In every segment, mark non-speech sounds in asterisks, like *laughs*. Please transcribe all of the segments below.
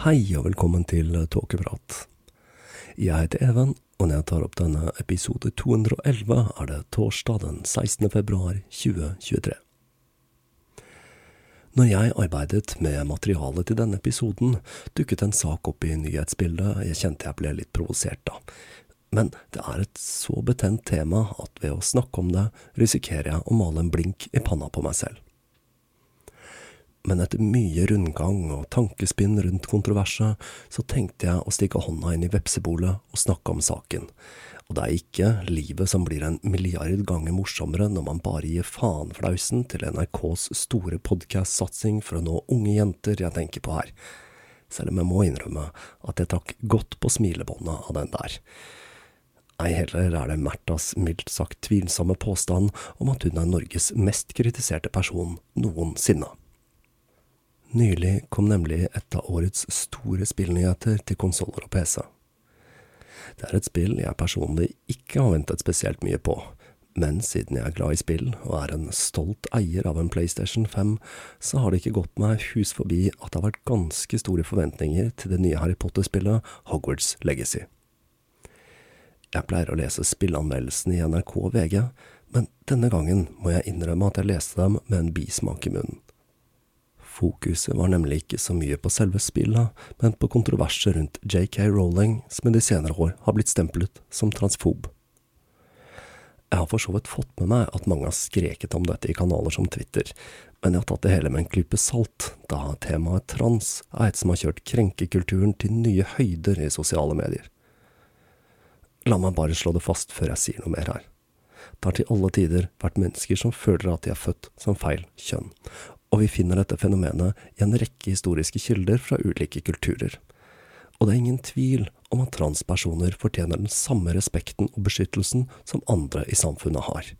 Hei og velkommen til Tåkeprat. Jeg heter Even, og når jeg tar opp denne episode 211, er det torsdag den 16. februar 2023. Når jeg arbeidet med materialet til denne episoden, dukket en sak opp i nyhetsbildet jeg kjente jeg ble litt provosert av. Men det er et så betent tema at ved å snakke om det, risikerer jeg å male en blink i panna på meg selv men etter mye rundgang og tankespinn rundt kontroverset, så tenkte jeg å stikke hånda inn i vepsebolet og snakke om saken. Og det er ikke livet som blir en milliard ganger morsommere når man bare gir faen-flausen til NRKs store podkast-satsing for å nå unge jenter jeg tenker på her. Selv om jeg må innrømme at jeg trakk godt på smilebåndet av den der. Ei heller er det Märthas mildt sagt tvilsomme påstand om at hun er Norges mest kritiserte person noensinne. Nylig kom nemlig et av årets store spillnyheter til konsoller og PC. Det er et spill jeg personlig ikke har ventet spesielt mye på, men siden jeg er glad i spill og er en stolt eier av en PlayStation 5, så har det ikke gått meg hus forbi at det har vært ganske store forventninger til det nye Harry Potter-spillet Hogwarts Legacy. Jeg pleier å lese spillanmeldelsene i NRK og VG, men denne gangen må jeg innrømme at jeg leste dem med en bismak i munnen. Fokuset var nemlig ikke så mye på selve spillet, men på kontroverser rundt JK Rowling, som i de senere år har blitt stemplet som transfob. Jeg har for så vidt fått med meg at mange har skreket om dette i kanaler som Twitter, men jeg har tatt det hele med en klype salt, da temaet trans er et som har kjørt krenkekulturen til nye høyder i sosiale medier. La meg bare slå det fast før jeg sier noe mer her. Det har til alle tider vært mennesker som føler at de er født som feil kjønn, og vi finner dette fenomenet i en rekke historiske kilder fra ulike kulturer. Og det er ingen tvil om at transpersoner fortjener den samme respekten og beskyttelsen som andre i samfunnet har.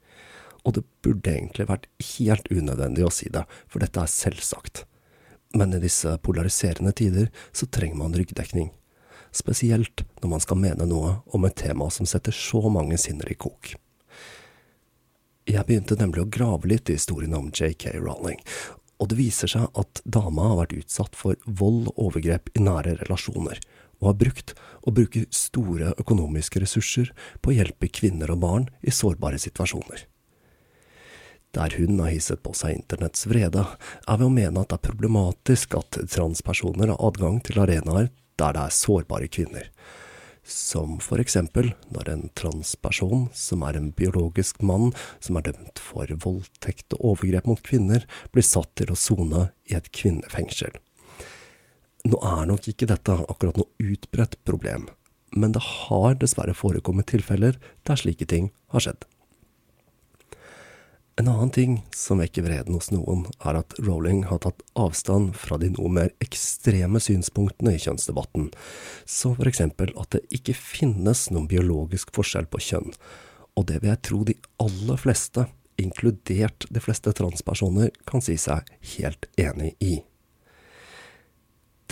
Og det burde egentlig vært helt unødvendig å si det, for dette er selvsagt. Men i disse polariserende tider så trenger man ryggdekning. Spesielt når man skal mene noe om et tema som setter så mange sinner i kok. Jeg begynte nemlig å grave litt i historien om JK Rowling, og det viser seg at dama har vært utsatt for vold og overgrep i nære relasjoner, og har brukt og bruker store økonomiske ressurser på å hjelpe kvinner og barn i sårbare situasjoner. Der hun har hisset på seg internetts vrede, er ved å mene at det er problematisk at transpersoner har adgang til arenaer der det er sårbare kvinner, som for eksempel når en transperson, som er en biologisk mann som er dømt for voldtekt og overgrep mot kvinner, blir satt til å sone i et kvinnefengsel. Nå er nok ikke dette akkurat noe utbredt problem, men det har dessverre forekommet tilfeller der slike ting har skjedd. En annen ting som vekker vreden hos noen, er at Rowling har tatt avstand fra de noe mer ekstreme synspunktene i kjønnsdebatten, som for eksempel at det ikke finnes noen biologisk forskjell på kjønn, og det vil jeg tro de aller fleste, inkludert de fleste transpersoner, kan si seg helt enig i.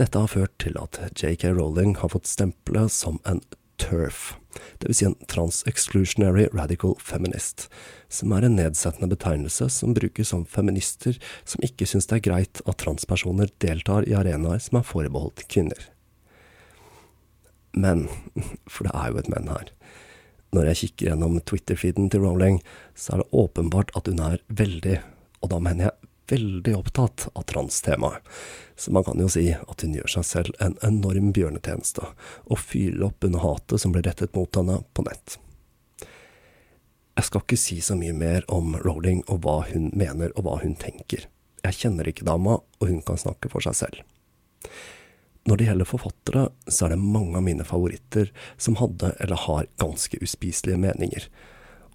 Dette har ført til at JK Rowling har fått stempelet som en TERF, dvs. Si en Trans-Exclusionary Radical Feminist, som er en nedsettende betegnelse som brukes som feminister som ikke syns det er greit at transpersoner deltar i arenaer som er forbeholdt kvinner. Men, *laughs* for det er jo et men her, når jeg kikker gjennom Twitter-feeden til Rowling, så er det åpenbart at hun er veldig, og da mener jeg veldig opptatt av transtemaet, så man kan jo si at hun gjør seg selv en enorm bjørnetjeneste, og fyrer opp under hatet som blir rettet mot henne på nett. Jeg skal ikke si så mye mer om Rowling og hva hun mener og hva hun tenker. Jeg kjenner ikke dama, og hun kan snakke for seg selv. Når det gjelder forfattere, så er det mange av mine favoritter som hadde eller har ganske uspiselige meninger,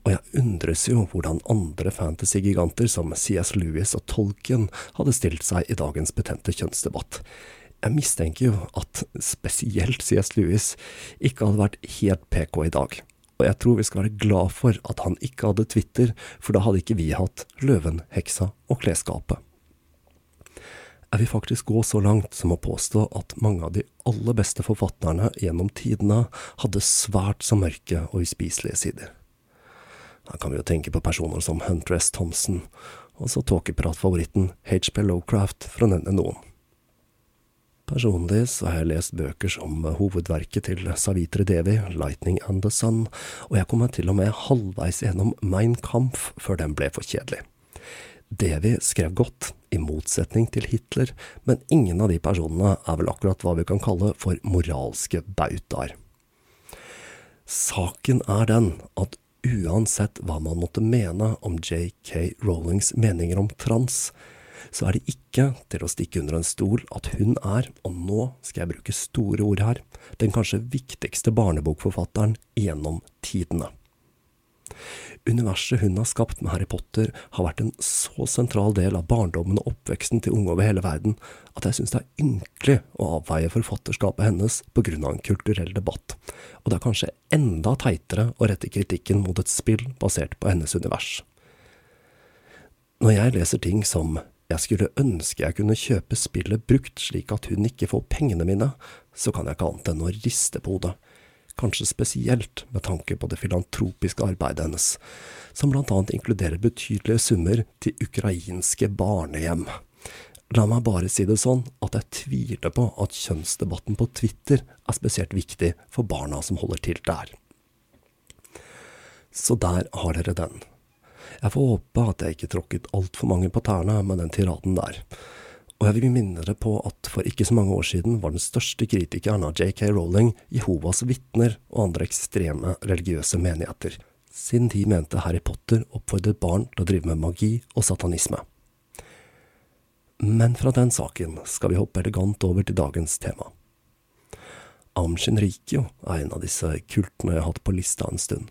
og jeg undres jo hvordan andre fantasy-giganter som CS Lewis og Tolkien hadde stilt seg i dagens betente kjønnsdebatt. Jeg mistenker jo at spesielt CS Lewis ikke hadde vært helt PK i dag, og jeg tror vi skal være glad for at han ikke hadde Twitter, for da hadde ikke vi hatt Løven, Heksa og Klesskapet. Jeg vil faktisk gå så langt som å påstå at mange av de aller beste forfatterne gjennom tidene hadde svært så mørke og uspiselige sider. Her kan vi jo tenke på personer som Hunter S. Thompson, og så tåkepratfavoritten HP Lowcraft, for å nevne noen. Personlig så har jeg lest bøker som hovedverket til Savitri Devi, Lightning and the Sun, og jeg kom meg til og med halvveis gjennom Mein Kampf før den ble for kjedelig. Devi skrev godt, i motsetning til Hitler, men ingen av de personene er vel akkurat hva vi kan kalle for moralske bautaer. Saken er den at uansett hva man måtte mene om JK Rowlings meninger om trans, så er det ikke til å stikke under en stol at hun er, og nå skal jeg bruke store ord her, den kanskje viktigste barnebokforfatteren gjennom tidene. Universet hun har skapt med Harry Potter, har vært en så sentral del av barndommen og oppveksten til unge over hele verden at jeg synes det er ynkelig å avveie forfatterskapet hennes på grunn av en kulturell debatt, og det er kanskje enda teitere å rette kritikken mot et spill basert på hennes univers. Når jeg leser ting som jeg skulle ønske jeg kunne kjøpe spillet brukt slik at hun ikke får pengene mine, så kan jeg ikke annet enn å riste på hodet kanskje spesielt med tanke på det filantropiske arbeidet hennes, som blant annet inkluderer betydelige summer til ukrainske barnehjem. La meg bare si det sånn at jeg tviler på at kjønnsdebatten på Twitter er spesielt viktig for barna som holder til der. Så der har dere den. Jeg får håpe at jeg ikke tråkket altfor mange på tærne med den tiraden der. Og jeg vil minne dere på at for ikke så mange år siden var den største kritikeren av JK Rowling Jehovas vitner og andre ekstreme religiøse menigheter, siden de mente Harry Potter oppfordret barn til å drive med magi og satanisme. Men fra den saken skal vi hoppe elegant over til dagens tema. Am Shinrikyo er en av disse kultene jeg har hatt på lista en stund.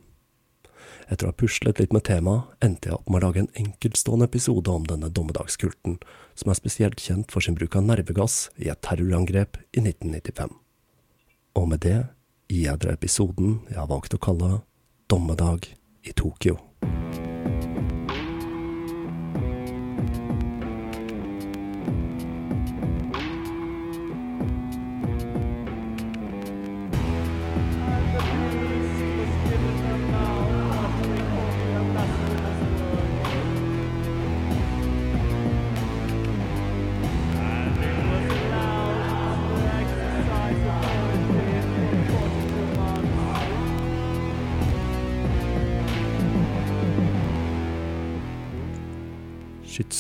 Etter å ha puslet litt med temaet, endte jeg opp med å lage en enkeltstående episode om denne dommedagskulten, som er spesielt kjent for sin bruk av nervegass i et terrorangrep i 1995. Og med det gir jeg dere episoden jeg har valgt å kalle Dommedag i Tokyo.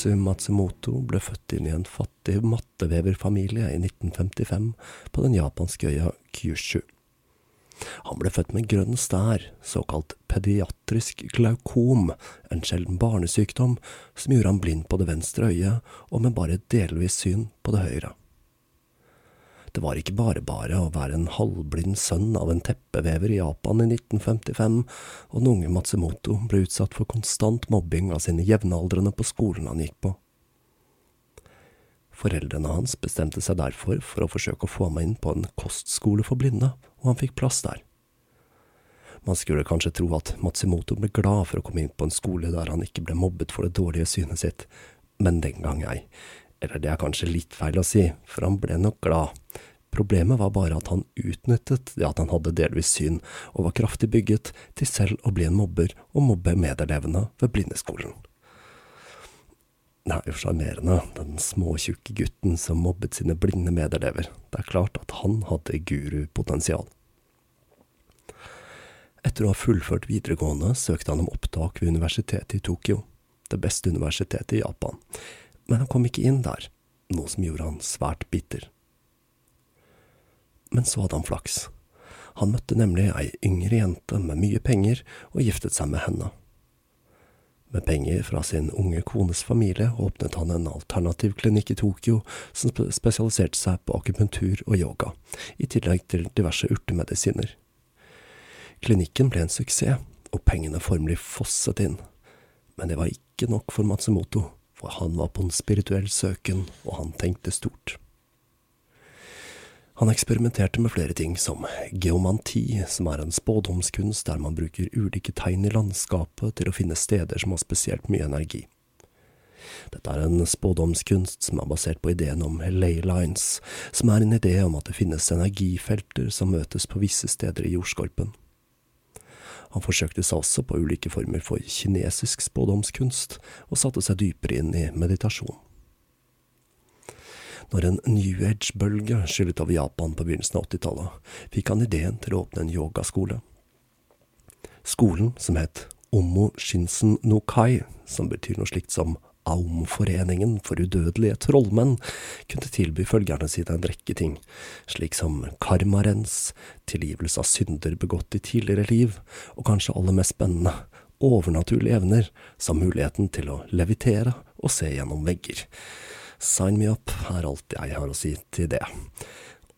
Shitsu Matsumoto ble født inn i en fattig matteveverfamilie i 1955 på den japanske øya Kyushu. Han ble født med grønn stær, såkalt pediatrisk glaukom, en sjelden barnesykdom som gjorde ham blind på det venstre øyet og med bare delvis syn på det høyre. Det var ikke bare bare å være en halvblind sønn av en teppevever i Japan i 1955, og den unge Matsumoto ble utsatt for konstant mobbing av sine jevnaldrende på skolen han gikk på. Foreldrene hans bestemte seg derfor for å forsøke å få ham inn på en kostskole for blinde, og han fikk plass der. Man skulle kanskje tro at Matsumoto ble glad for å komme inn på en skole der han ikke ble mobbet for det dårlige synet sitt, men den gang ei. Eller det er kanskje litt feil å si, for han ble nok glad. Problemet var bare at han utnyttet det at han hadde delvis syn, og var kraftig bygget til selv å bli en mobber og mobbe medelevene ved blindeskolen. Det er jo sjarmerende, den småtjukke gutten som mobbet sine blinde medelever. Det er klart at han hadde gurupotensial. Etter å ha fullført videregående søkte han om opptak ved universitetet i Tokyo, det beste universitetet i Japan men han kom ikke inn der, noe som gjorde han svært bitter. Men så hadde han flaks. Han møtte nemlig ei yngre jente med mye penger, og giftet seg med henne. Med penger fra sin unge kones familie åpnet han en alternativ klinikk i Tokyo som spesialiserte seg på akupunktur og yoga, i tillegg til diverse urtemedisiner. Klinikken ble en suksess, og pengene formelig fosset inn. Men det var ikke nok for Matsumoto for han var på en spirituell søken, og han tenkte stort. Han eksperimenterte med flere ting, som geomanti, som er en spådomskunst der man bruker ulike tegn i landskapet til å finne steder som har spesielt mye energi. Dette er en spådomskunst som er basert på ideen om ley lines, som er en idé om at det finnes energifelter som møtes på visse steder i jordskorpen. Han forsøkte seg også på ulike former for kinesisk spådomskunst, og satte seg dypere inn i meditasjon. Når en New Age-bølge skyllet over Japan på begynnelsen av 80-tallet, fikk han ideen til å åpne en yogaskole. Skolen, som het Omo Shinsen no Kai, som betyr noe slikt som Aum-foreningen for udødelige trollmenn kunne tilby følgerne sine en rekke ting, slik som karmarens, tilgivelse av synder begått i tidligere liv, og kanskje aller mest spennende, overnaturlige evner, som muligheten til å levitere og se gjennom vegger. Sign me up er alt jeg har å si til det.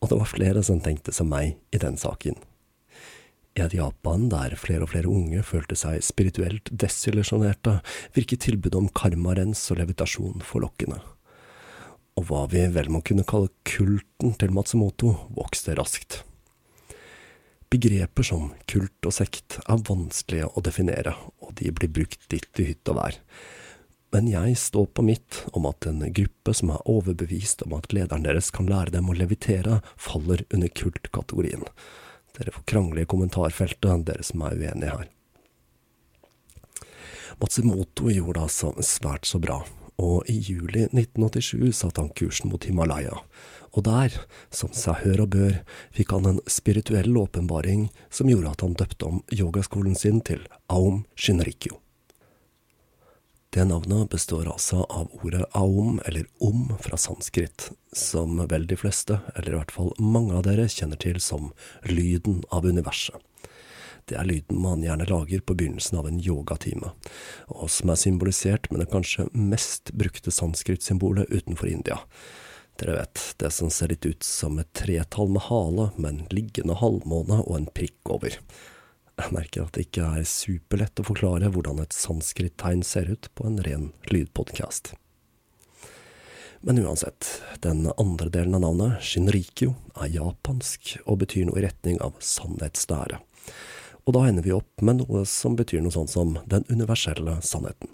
Og det var flere som tenkte som meg i den saken. I et Japan der flere og flere unge følte seg spirituelt desillusjonerte, virket tilbudet om karmarens og levitasjon forlokkende. Og hva vi vel må kunne kalle kulten til Matsumoto, vokste raskt. Begreper som kult og sekt er vanskelige å definere, og de blir brukt litt i hytt og vær. Men jeg står på mitt om at en gruppe som er overbevist om at lederen deres kan lære dem å levitere, faller under kultkategorien. Dere får krangle i kommentarfeltet, dere som er uenige her. Matsumoto gjorde det altså svært så bra, og i juli 1987 satte han kursen mot Himalaya, og der, som seg hør og bør, fikk han en spirituell åpenbaring som gjorde at han døpte om yogaskolen sin til Aum Shinrikyo. Det navnet består altså av ordet aum, eller om, fra sanskrit, som vel de fleste, eller i hvert fall mange av dere, kjenner til som lyden av universet. Det er lyden man gjerne lager på begynnelsen av en yogatime, og som er symbolisert med det kanskje mest brukte sanskrit-symbolet utenfor India. Dere vet, det som ser litt ut som et tretall med hale, med en liggende halvmåne og en prikk over. Jeg merker at det ikke er superlett å forklare hvordan et sanskrit-tegn ser ut på en ren lydpodkast. Men uansett, den andre delen av navnet, Shinrikyo, er japansk og betyr noe i retning av sannhetslære. Og da ender vi opp med noe som betyr noe sånt som den universelle sannheten.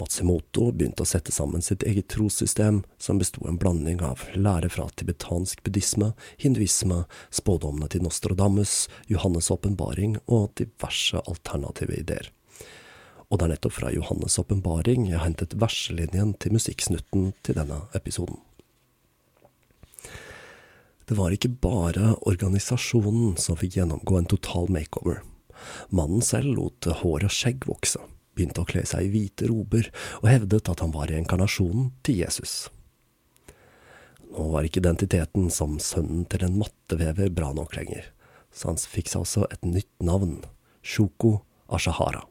Matsumoto begynte å sette sammen sitt eget trossystem, som besto en blanding av lære fra tibetansk buddhisme, hinduisme, spådommene til Nostradamus, Johannes' åpenbaring og diverse alternative ideer. Og det er nettopp fra Johannes' åpenbaring jeg har hentet verselinjen til musikksnutten til denne episoden. Det var ikke bare organisasjonen som fikk gjennomgå en total makeover. Mannen selv lot hår og skjegg vokse begynte å kle seg i hvite rober og hevdet at han var reinkarnasjonen til Jesus. Nå var ikke identiteten som sønnen til en mattevever bra nok lenger, så han fikk seg også et nytt navn, Shoko Ashahara.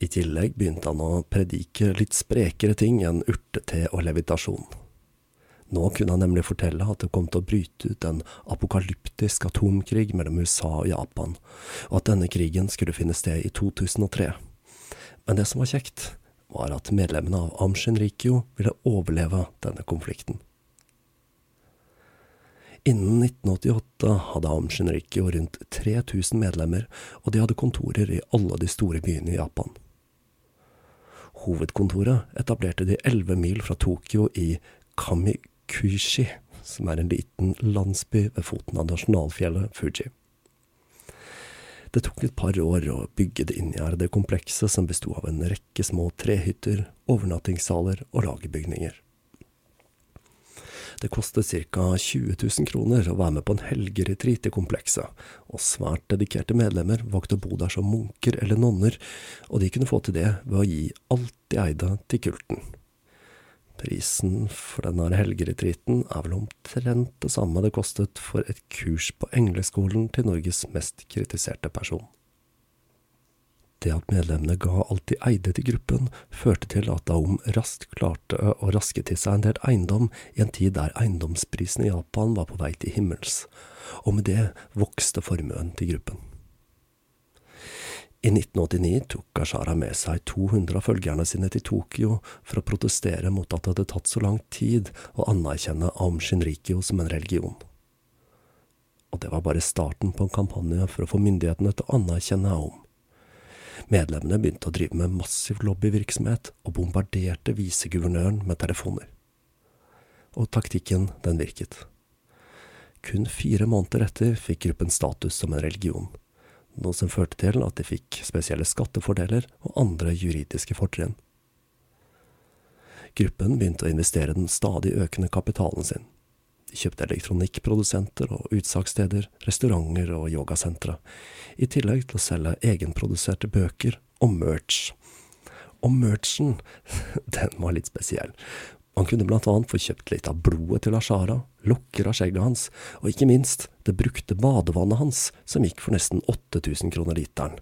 I tillegg begynte han å predike litt sprekere ting enn urtete og levitasjon. Nå kunne han nemlig fortelle at det kom til å bryte ut en apokalyptisk atomkrig mellom USA og Japan, og at denne krigen skulle finne sted i 2003. Men det som var kjekt, var at medlemmene av Amshinrikyo ville overleve denne konflikten. Innen 1988 hadde Amshinrikyo rundt 3000 medlemmer, og de hadde kontorer i alle de store byene i Japan. Hovedkontoret etablerte de elleve mil fra Tokyo i Kamikushi, som er en liten landsby ved foten av nasjonalfjellet Fuji. Det tok et par år å bygge det inngjerdede komplekset som besto av en rekke små trehytter, overnattingssaler og lagerbygninger. Det kostet ca. 20 000 kroner å være med på en helgeretreat i komplekset, og svært dedikerte medlemmer valgte å bo der som munker eller nonner, og de kunne få til det ved å gi alt de eide til kulten. Prisen for denne helgeretreaten er vel omtrent det samme det kostet for et kurs på engleskolen til Norges mest kritiserte person. Det at medlemmene ga alt de eide til gruppen, førte til at Daum raskt klarte å raske til seg en del eiendom i en tid der eiendomsprisene i Japan var på vei til himmels, og med det vokste formuen til gruppen. I 1989 tok Gashara med seg 200 av følgerne sine til Tokyo for å protestere mot at det hadde tatt så lang tid å anerkjenne Aum Shinrikyo som en religion. Og det var bare starten på en kampanje for å få myndighetene til å anerkjenne Aum. Medlemmene begynte å drive med massiv lobbyvirksomhet og bombarderte viseguvernøren med telefoner. Og taktikken, den virket. Kun fire måneder etter fikk gruppen status som en religion, noe som førte til at de fikk spesielle skattefordeler og andre juridiske fortrinn. Gruppen begynte å investere den stadig økende kapitalen sin. De kjøpte elektronikkprodusenter og utsalgssteder, restauranter og yogasentre, i tillegg til å selge egenproduserte bøker og merch. Og merchen, *laughs* den var litt spesiell. Man kunne blant annet få kjøpt litt av blodet til Ashara, lokker av skjegget hans, og ikke minst det brukte badevannet hans, som gikk for nesten 8000 kroner literen.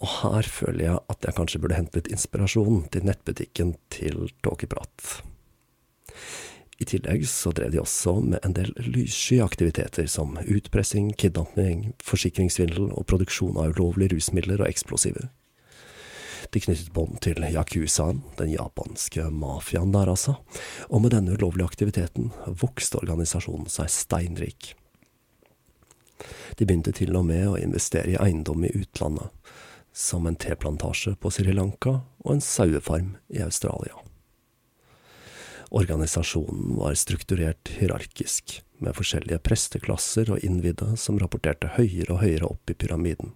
Og her føler jeg at jeg kanskje burde hente litt inspirasjon til nettbutikken til Tåkeprat. I tillegg så drev de også med en del lyssky aktiviteter som utpressing, kidnapping, forsikringssvindel og produksjon av ulovlige rusmidler og eksplosiver. De knyttet bånd til yakuzaen, den japanske mafiaen der altså, og med denne ulovlige aktiviteten vokste organisasjonen seg steinrik. De begynte til og med å investere i eiendom i utlandet, som en teplantasje på Sri Lanka og en sauefarm i Australia. Organisasjonen var strukturert hierarkisk, med forskjellige presteklasser og innvidde som rapporterte høyere og høyere opp i pyramiden.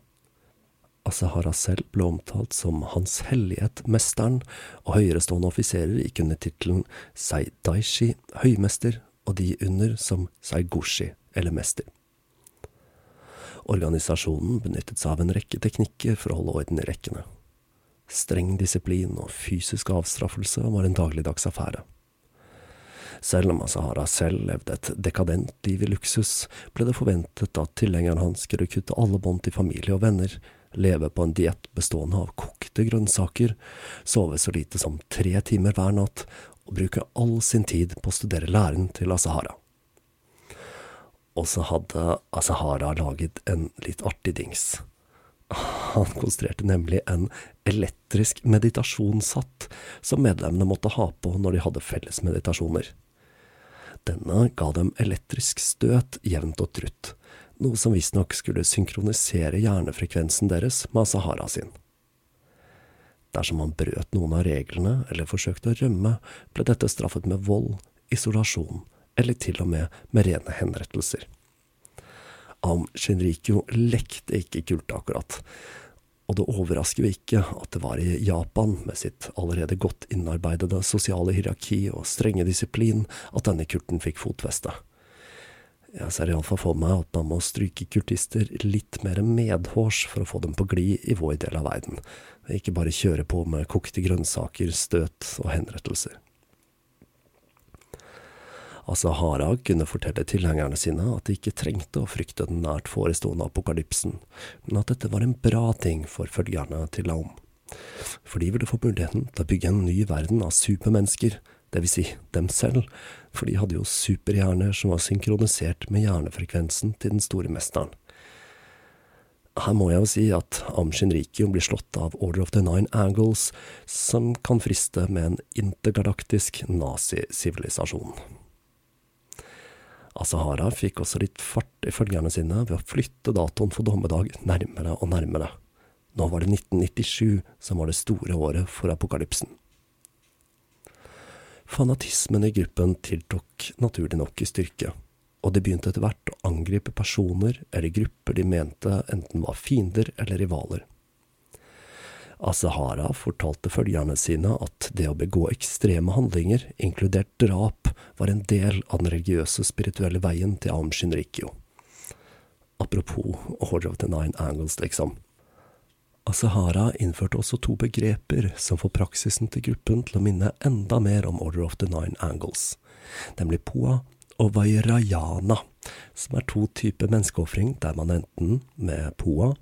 Asahara selv ble omtalt som Hans Hellighet Mesteren, og høyerestående offiserer gikk under tittelen Seidaishi, høymester, og de under som Saigoshi, eller mester. Organisasjonen benyttet seg av en rekke teknikker for å holde orden i rekkene. Streng disiplin og fysisk avstraffelse var en dagligdags affære. Selv om Asahara selv levde et dekadent liv i luksus, ble det forventet at tilhengeren hans skulle kutte alle bånd til familie og venner, leve på en diett bestående av kokte grønnsaker, sove så lite som tre timer hver natt, og bruke all sin tid på å studere læren til Asahara. Og så hadde Asahara laget en litt artig dings. Han konstruerte nemlig en elektrisk meditasjonshatt som medlemmene måtte ha på når de hadde felles meditasjoner. Denne ga dem elektrisk støt jevnt og trutt, noe som visstnok skulle synkronisere hjernefrekvensen deres med Sahara sin. Dersom han brøt noen av reglene eller forsøkte å rømme, ble dette straffet med vold, isolasjon eller til og med med rene henrettelser. Am Shinrikyo lekte ikke kulte akkurat, og det overrasker vi ikke at det var i Japan, med sitt allerede godt innarbeidede sosiale hierarki og strenge disiplin, at denne kulten fikk fotfeste. Jeg ser iallfall for meg at man må stryke kultister litt mer medhårs for å få dem på glid i vår del av verden, ikke bare kjøre på med kokte grønnsaker, støt og henrettelser. Asahara kunne fortelle tilhengerne sine at de ikke trengte å frykte den nært forestående apokalypsen, men at dette var en bra ting for følgerne til Laum. For de ville få muligheten til å bygge en ny verden av supermennesker, det vil si dem selv, for de hadde jo superhjerner som var synkronisert med hjernefrekvensen til den store mesteren. Her må jeg jo si at Am Shinrikyo blir slått av Order of the Nine Angles, som kan friste med en intergalaktisk nazisivilisasjon. Asahara fikk også litt fart i følgerne sine ved å flytte datoen for dommedag nærmere og nærmere. Nå var det 1997 som var det store året for apokalypsen. Fanatismen i gruppen tiltok naturlig nok i styrke, og de begynte etter hvert å angripe personer eller grupper de mente enten var fiender eller rivaler. Asahara fortalte følgerne sine at det å begå ekstreme handlinger, inkludert drap, var en del av den religiøse og spirituelle veien til Aum Shinrikyo. Apropos Order of the Nine Angles, liksom. Asahara innførte også to begreper som får praksisen til gruppen til å minne enda mer om Order of the Nine Angles, nemlig poa og vairayana, som er to typer menneskeofring der man enten med poa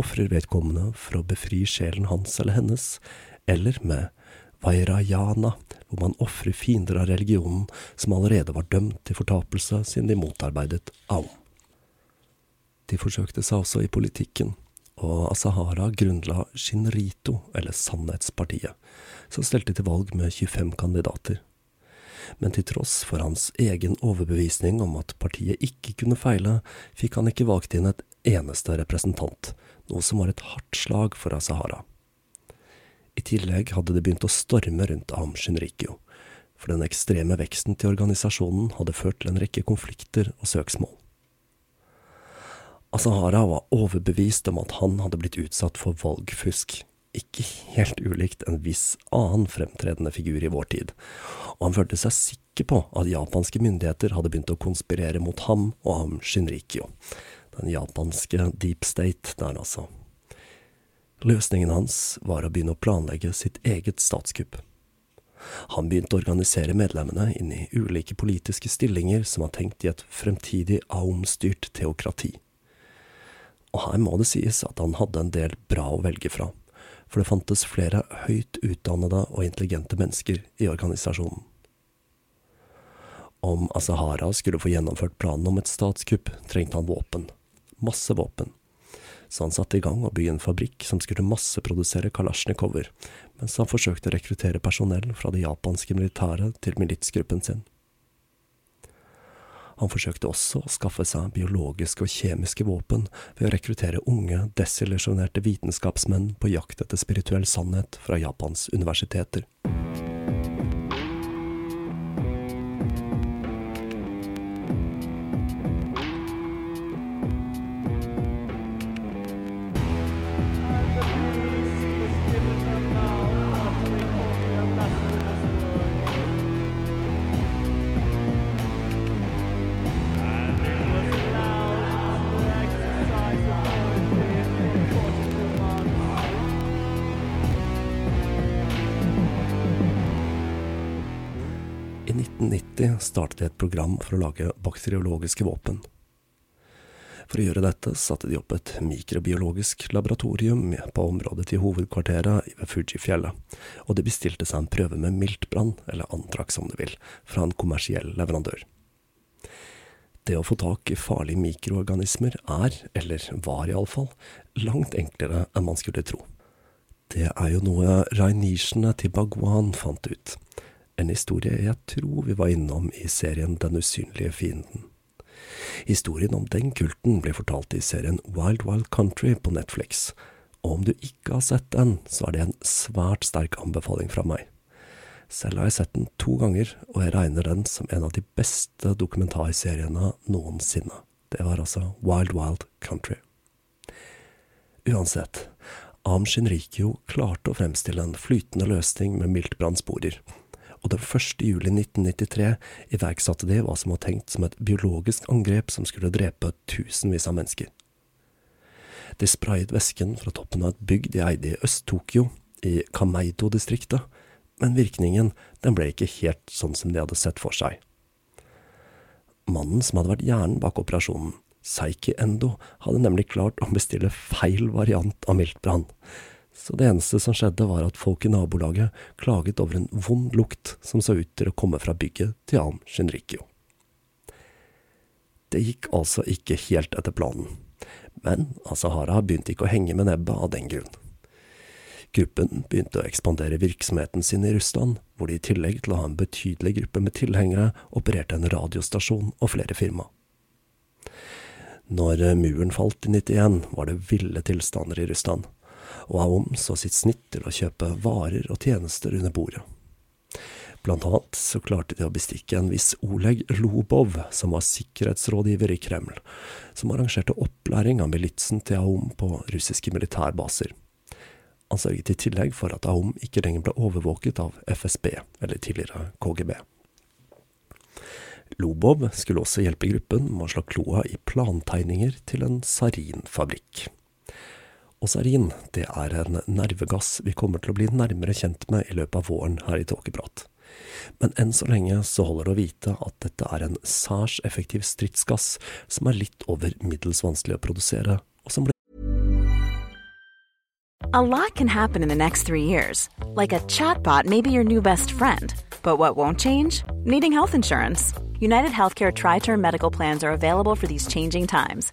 ofrer vedkommende for å befri sjelen hans eller hennes, eller med vairayana, hvor man ofrer fiender av religionen som allerede var dømt til fortapelse siden de motarbeidet Aum. De forsøkte seg også i politikken og Asahara grunnla Shinrito, eller Sannhetspartiet, som stelte til valg med 25 kandidater. Men til tross for hans egen overbevisning om at partiet ikke kunne feile, fikk han ikke valgt inn et eneste representant, noe som var et hardt slag for Asahara. I tillegg hadde det begynt å storme rundt Am Shinrikyo, for den ekstreme veksten til organisasjonen hadde ført til en rekke konflikter og søksmål. Asahara var overbevist om at han hadde blitt utsatt for valgfusk, ikke helt ulikt en viss annen fremtredende figur i vår tid, og han følte seg sikker på at japanske myndigheter hadde begynt å konspirere mot ham og ham Shinrikyo, den japanske deep state der, altså. Løsningen hans var å begynne å planlegge sitt eget statskupp. Han begynte å organisere medlemmene inn i ulike politiske stillinger som var tenkt i et fremtidig Aum-styrt teokrati og her må det sies at han hadde en del bra å velge fra, for det fantes flere høyt utdannede og intelligente mennesker i organisasjonen. Om Asahara skulle få gjennomført planen om et statskupp, trengte han våpen. Masse våpen. Så han satte i gang å bygge en fabrikk som skulle masseprodusere kalasjnikover, mens han forsøkte å rekruttere personell fra det japanske militæret til militsgruppen sin. Han forsøkte også å skaffe seg biologiske og kjemiske våpen ved å rekruttere unge, desillusjonerte vitenskapsmenn på jakt etter spirituell sannhet fra Japans universiteter. 1990 startet de et program for å lage bakteriologiske våpen. For å gjøre dette satte de opp et mikrobiologisk laboratorium på området til hovedkvarteret ved Fujifjellet, og de bestilte seg en prøve med miltbrann, eller antrax om du vil, fra en kommersiell leverandør. Det å få tak i farlige mikroorganismer er, eller var iallfall, langt enklere enn man skulle tro. Det er jo noe rainisjene til Bagwan fant ut en historie jeg tror vi var innom i serien Den usynlige fienden. Historien om den kulten ble fortalt i serien Wild Wild Country på Netflix, og om du ikke har sett den, så er det en svært sterk anbefaling fra meg. Selv har jeg sett den to ganger, og jeg regner den som en av de beste dokumentarseriene noensinne. Det var altså Wild Wild Country. Uansett, Am Shinrikyo klarte å fremstille en flytende løsning med miltbrannsporer og den 1. juli 1993 iverksatte de hva som var tenkt som et biologisk angrep som skulle drepe tusenvis av mennesker. De sprayet væsken fra toppen av et bygg de eide i Øst-Tokyo, i Kameido-distriktet, men virkningen den ble ikke helt sånn som de hadde sett for seg. Mannen som hadde vært hjernen bak operasjonen, Seiki Endo, hadde nemlig klart å bestille feil variant av miltbrann. Så det eneste som skjedde, var at folk i nabolaget klaget over en vond lukt som så ut til å komme fra bygget til Am Shinrikyo. Det gikk altså ikke helt etter planen, men Asahara begynte ikke å henge med nebbet av den grunn. Gruppen begynte å ekspandere virksomheten sin i Russland, hvor de i tillegg til å ha en betydelig gruppe med tilhengere, opererte en radiostasjon og flere firma. Når muren falt i 91, var det ville tilstander i Russland, og Aom så sitt snitt til å kjøpe varer og tjenester under bordet. Blant annet så klarte de å bestikke en viss Oleg Lobov, som var sikkerhetsrådgiver i Kreml, som arrangerte opplæring av militsen til Aom på russiske militærbaser. Han sørget i tillegg for at Aum ikke lenger ble overvåket av FSB, eller tidligere KGB. Lobov skulle også hjelpe gruppen med å slå kloa i plantegninger til en sarinfabrikk. Og sarin, det er en nervegass vi kommer til å bli nærmere kjent med i løpet av våren her i Tåkeprat. Men enn så lenge så holder det å vite at dette er en særs effektiv stridsgass som er litt over middels vanskelig å produsere, og som blir A lot can happen in the next three years. Like a chatbot may be your new best friend. But what won't change? Needing health insurance. United Healthcare Tri Term Medical Plans are available for these changing times.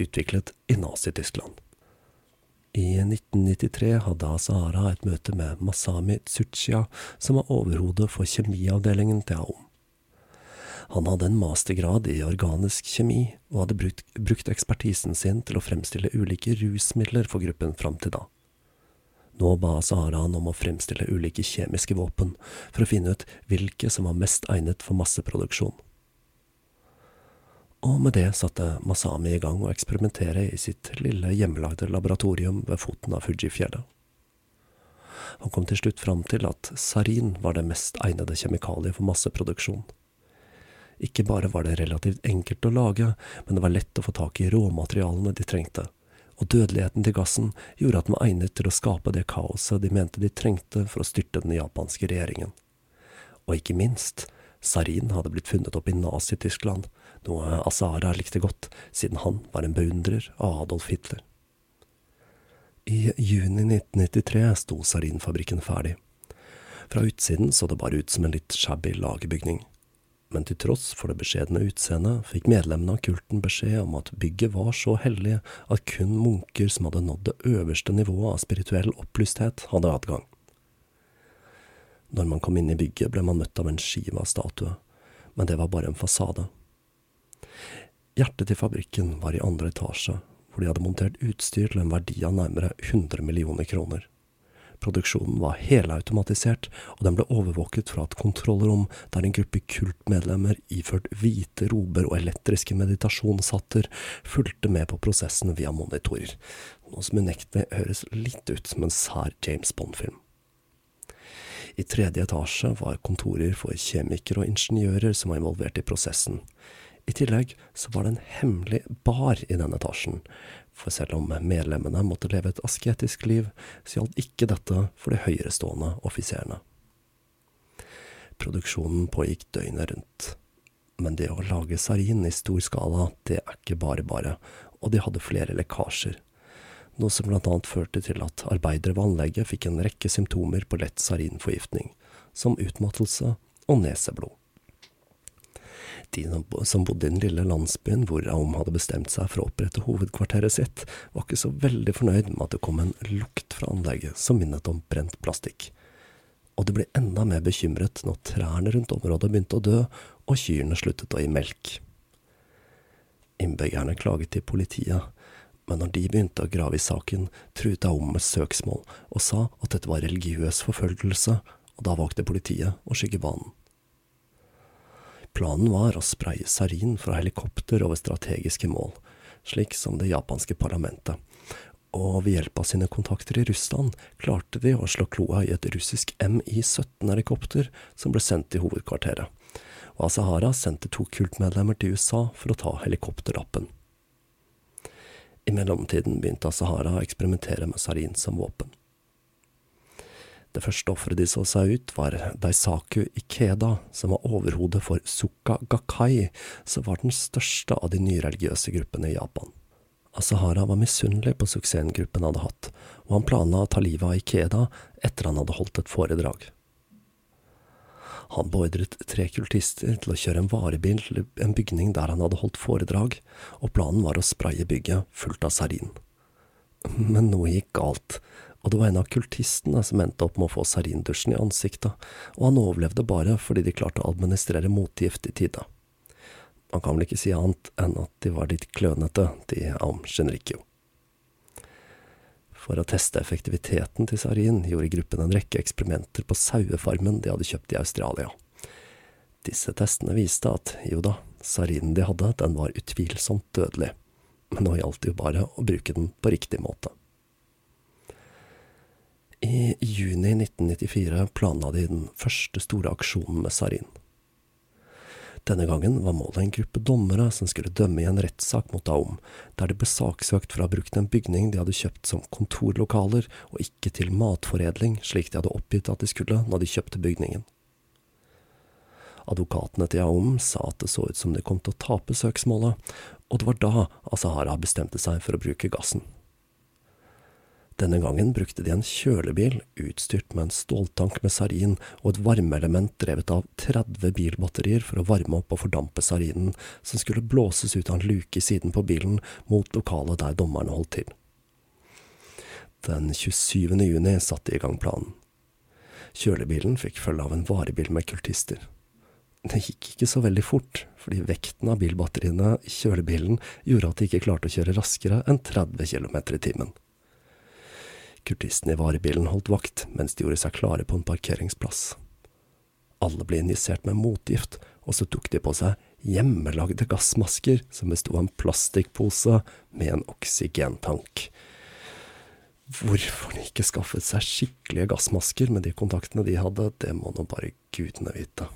Utviklet i Nazi-Tyskland. I 1993 hadde Asahara et møte med Masami Tsuchiya, som var overhodet for kjemiavdelingen til Aom. Han hadde en mastergrad i organisk kjemi, og hadde brukt, brukt ekspertisen sin til å fremstille ulike rusmidler for gruppen fram til da. Nå ba Sahara han om å fremstille ulike kjemiske våpen, for å finne ut hvilke som var mest egnet for masseproduksjon. Og med det satte Masami i gang å eksperimentere i sitt lille hjemmelagde laboratorium ved foten av Fujifjellet. Han kom til slutt fram til at sarin var det mest egnede kjemikaliet for masseproduksjon. Ikke bare var det relativt enkelt å lage, men det var lett å få tak i råmaterialene de trengte, og dødeligheten til gassen gjorde at den var egnet til å skape det kaoset de mente de trengte for å styrte den japanske regjeringen. Og ikke minst, sarin hadde blitt funnet opp i Nazi-Tyskland, noe Asara likte godt, siden han var en beundrer av Adolf Hitler. I juni 1993 sto sarinfabrikken ferdig. Fra utsiden så det bare ut som en litt shabby lagerbygning men til tross for det beskjedne utseendet fikk medlemmene av kulten beskjed om at bygget var så hellig at kun munker som hadde nådd det øverste nivået av spirituell opplysthet, hadde adgang. Når man kom inn i bygget, ble man møtt av en skive av statue, men det var bare en fasade. Hjertet til fabrikken var i andre etasje, hvor de hadde montert utstyr til en verdi av nærmere 100 millioner kroner. Produksjonen var helautomatisert, og den ble overvåket fra et kontrollrom der en gruppe kultmedlemmer iført hvite rober og elektriske meditasjonshatter fulgte med på prosessen via monitorer, noe som unektelig høres litt ut som en sær James Bond-film. I tredje etasje var kontorer for kjemikere og ingeniører som var involvert i prosessen. I tillegg så var det en hemmelig bar i denne etasjen, for selv om medlemmene måtte leve et asketisk liv, så gjaldt ikke dette for de høyerestående offiserene. Produksjonen pågikk døgnet rundt. Men det å lage sarin i stor skala, det er ikke bare bare, og de hadde flere lekkasjer. Noe som blant annet førte til at arbeidere ved anlegget fikk en rekke symptomer på lett sarinforgiftning, som utmattelse og neseblod. De som bodde i den lille landsbyen hvor Aum hadde bestemt seg for å opprette hovedkvarteret sitt, var ikke så veldig fornøyd med at det kom en lukt fra anlegget som minnet om brent plastikk. Og de ble enda mer bekymret når trærne rundt området begynte å dø, og kyrne sluttet å gi melk. Innbyggerne klaget til politiet, men når de begynte å grave i saken, truet Aum med søksmål og sa at dette var religiøs forfølgelse, og da valgte politiet å skygge banen. Planen var å spraye sarin fra helikopter over strategiske mål, slik som det japanske parlamentet, og ved hjelp av sine kontakter i Russland klarte de å slå kloa i et russisk MI-17-helikopter som ble sendt til hovedkvarteret, og Asahara sendte to kultmedlemmer til USA for å ta helikopterlappen. I mellomtiden begynte Asahara å eksperimentere med sarin som våpen. Det første offeret de så seg ut, var Daisaku Ikeda, som var overhodet for Sukka Gakkai, som var den største av de nyreligiøse gruppene i Japan. Asahara var misunnelig på suksessen gruppen hadde hatt, og han planla å ta livet av Ikeda etter han hadde holdt et foredrag. Han beordret tre kultister til å kjøre en varebil til en bygning der han hadde holdt foredrag, og planen var å spraye bygget fullt av sarin. Men noe gikk galt, og det var en av kultistene som endte opp med å få sarindusjen i ansiktet, og han overlevde bare fordi de klarte å administrere motgift i tide. Man kan vel ikke si annet enn at de var litt klønete, de am Genricchio. For å teste effektiviteten til sarin gjorde gruppen en rekke eksperimenter på sauefarmen de hadde kjøpt i Australia. Disse testene viste at jo da, sarinen de hadde, den var utvilsomt dødelig, men nå gjaldt det jo bare å bruke den på riktig måte. I juni 1994 planla de den første store aksjonen med sarin. Denne gangen var målet en gruppe dommere som skulle dømme i en rettssak mot Aum, der de ble saksøkt for å ha brukt en bygning de hadde kjøpt som kontorlokaler, og ikke til matforedling, slik de hadde oppgitt at de skulle når de kjøpte bygningen. Advokatene til Aum sa at det så ut som de kom til å tape søksmålet, og det var da Asahara bestemte seg for å bruke gassen. Denne gangen brukte de en kjølebil utstyrt med en ståltank med sarin og et varmeelement drevet av 30 bilbatterier for å varme opp og fordampe sarinen, som skulle blåses ut av en luke i siden på bilen mot lokalet der dommerne holdt til. Den 27. juni satte de i gang planen. Kjølebilen fikk følge av en varebil med kultister. Det gikk ikke så veldig fort, fordi vekten av bilbatteriene i kjølebilen gjorde at de ikke klarte å kjøre raskere enn 30 km i timen. Kurtisten i varebilen holdt vakt mens de gjorde seg klare på en parkeringsplass. Alle ble injisert med motgift, og så tok de på seg hjemmelagde gassmasker som besto av en plastikkpose med en oksygentank. Hvorfor de ikke skaffet seg skikkelige gassmasker med de kontaktene de hadde, det må nå bare gudene vite.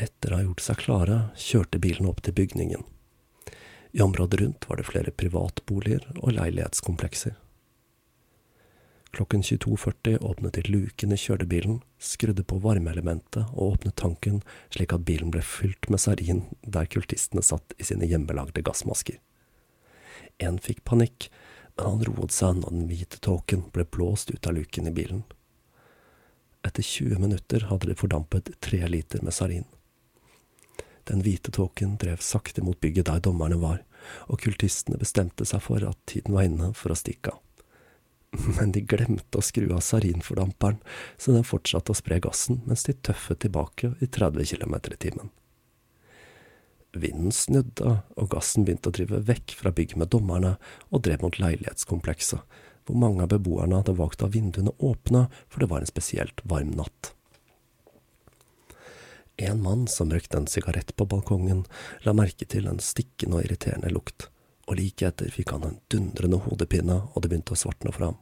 Etter å ha gjort seg klare, kjørte bilen opp til bygningen. I området rundt var det flere privatboliger og leilighetskomplekser. Klokken 22.40 åpnet de luken i kjølebilen, skrudde på varmeelementet og åpnet tanken slik at bilen ble fylt med sarin der kultistene satt i sine hjemmelagde gassmasker. En fikk panikk, men han roet seg når den hvite tåken ble blåst ut av luken i bilen. Etter 20 minutter hadde de fordampet tre liter med sarin. Den hvite tåken drev sakte mot bygget der dommerne var, og kultistene bestemte seg for at tiden var inne for å stikke av *laughs* men de glemte å skru av sarinfordamperen, så den fortsatte å spre gassen mens de tøffet tilbake i 30 km i timen. Vinden snudde, og gassen begynte å drive vekk fra bygget med dommerne og drev mot leilighetskomplekset, hvor mange av beboerne hadde valgt å ha vinduene åpne, for det var en spesielt varm natt. En mann som røykte en sigarett på balkongen, la merke til en stikkende og irriterende lukt, og like etter fikk han en dundrende hodepine, og det begynte å svartne for ham.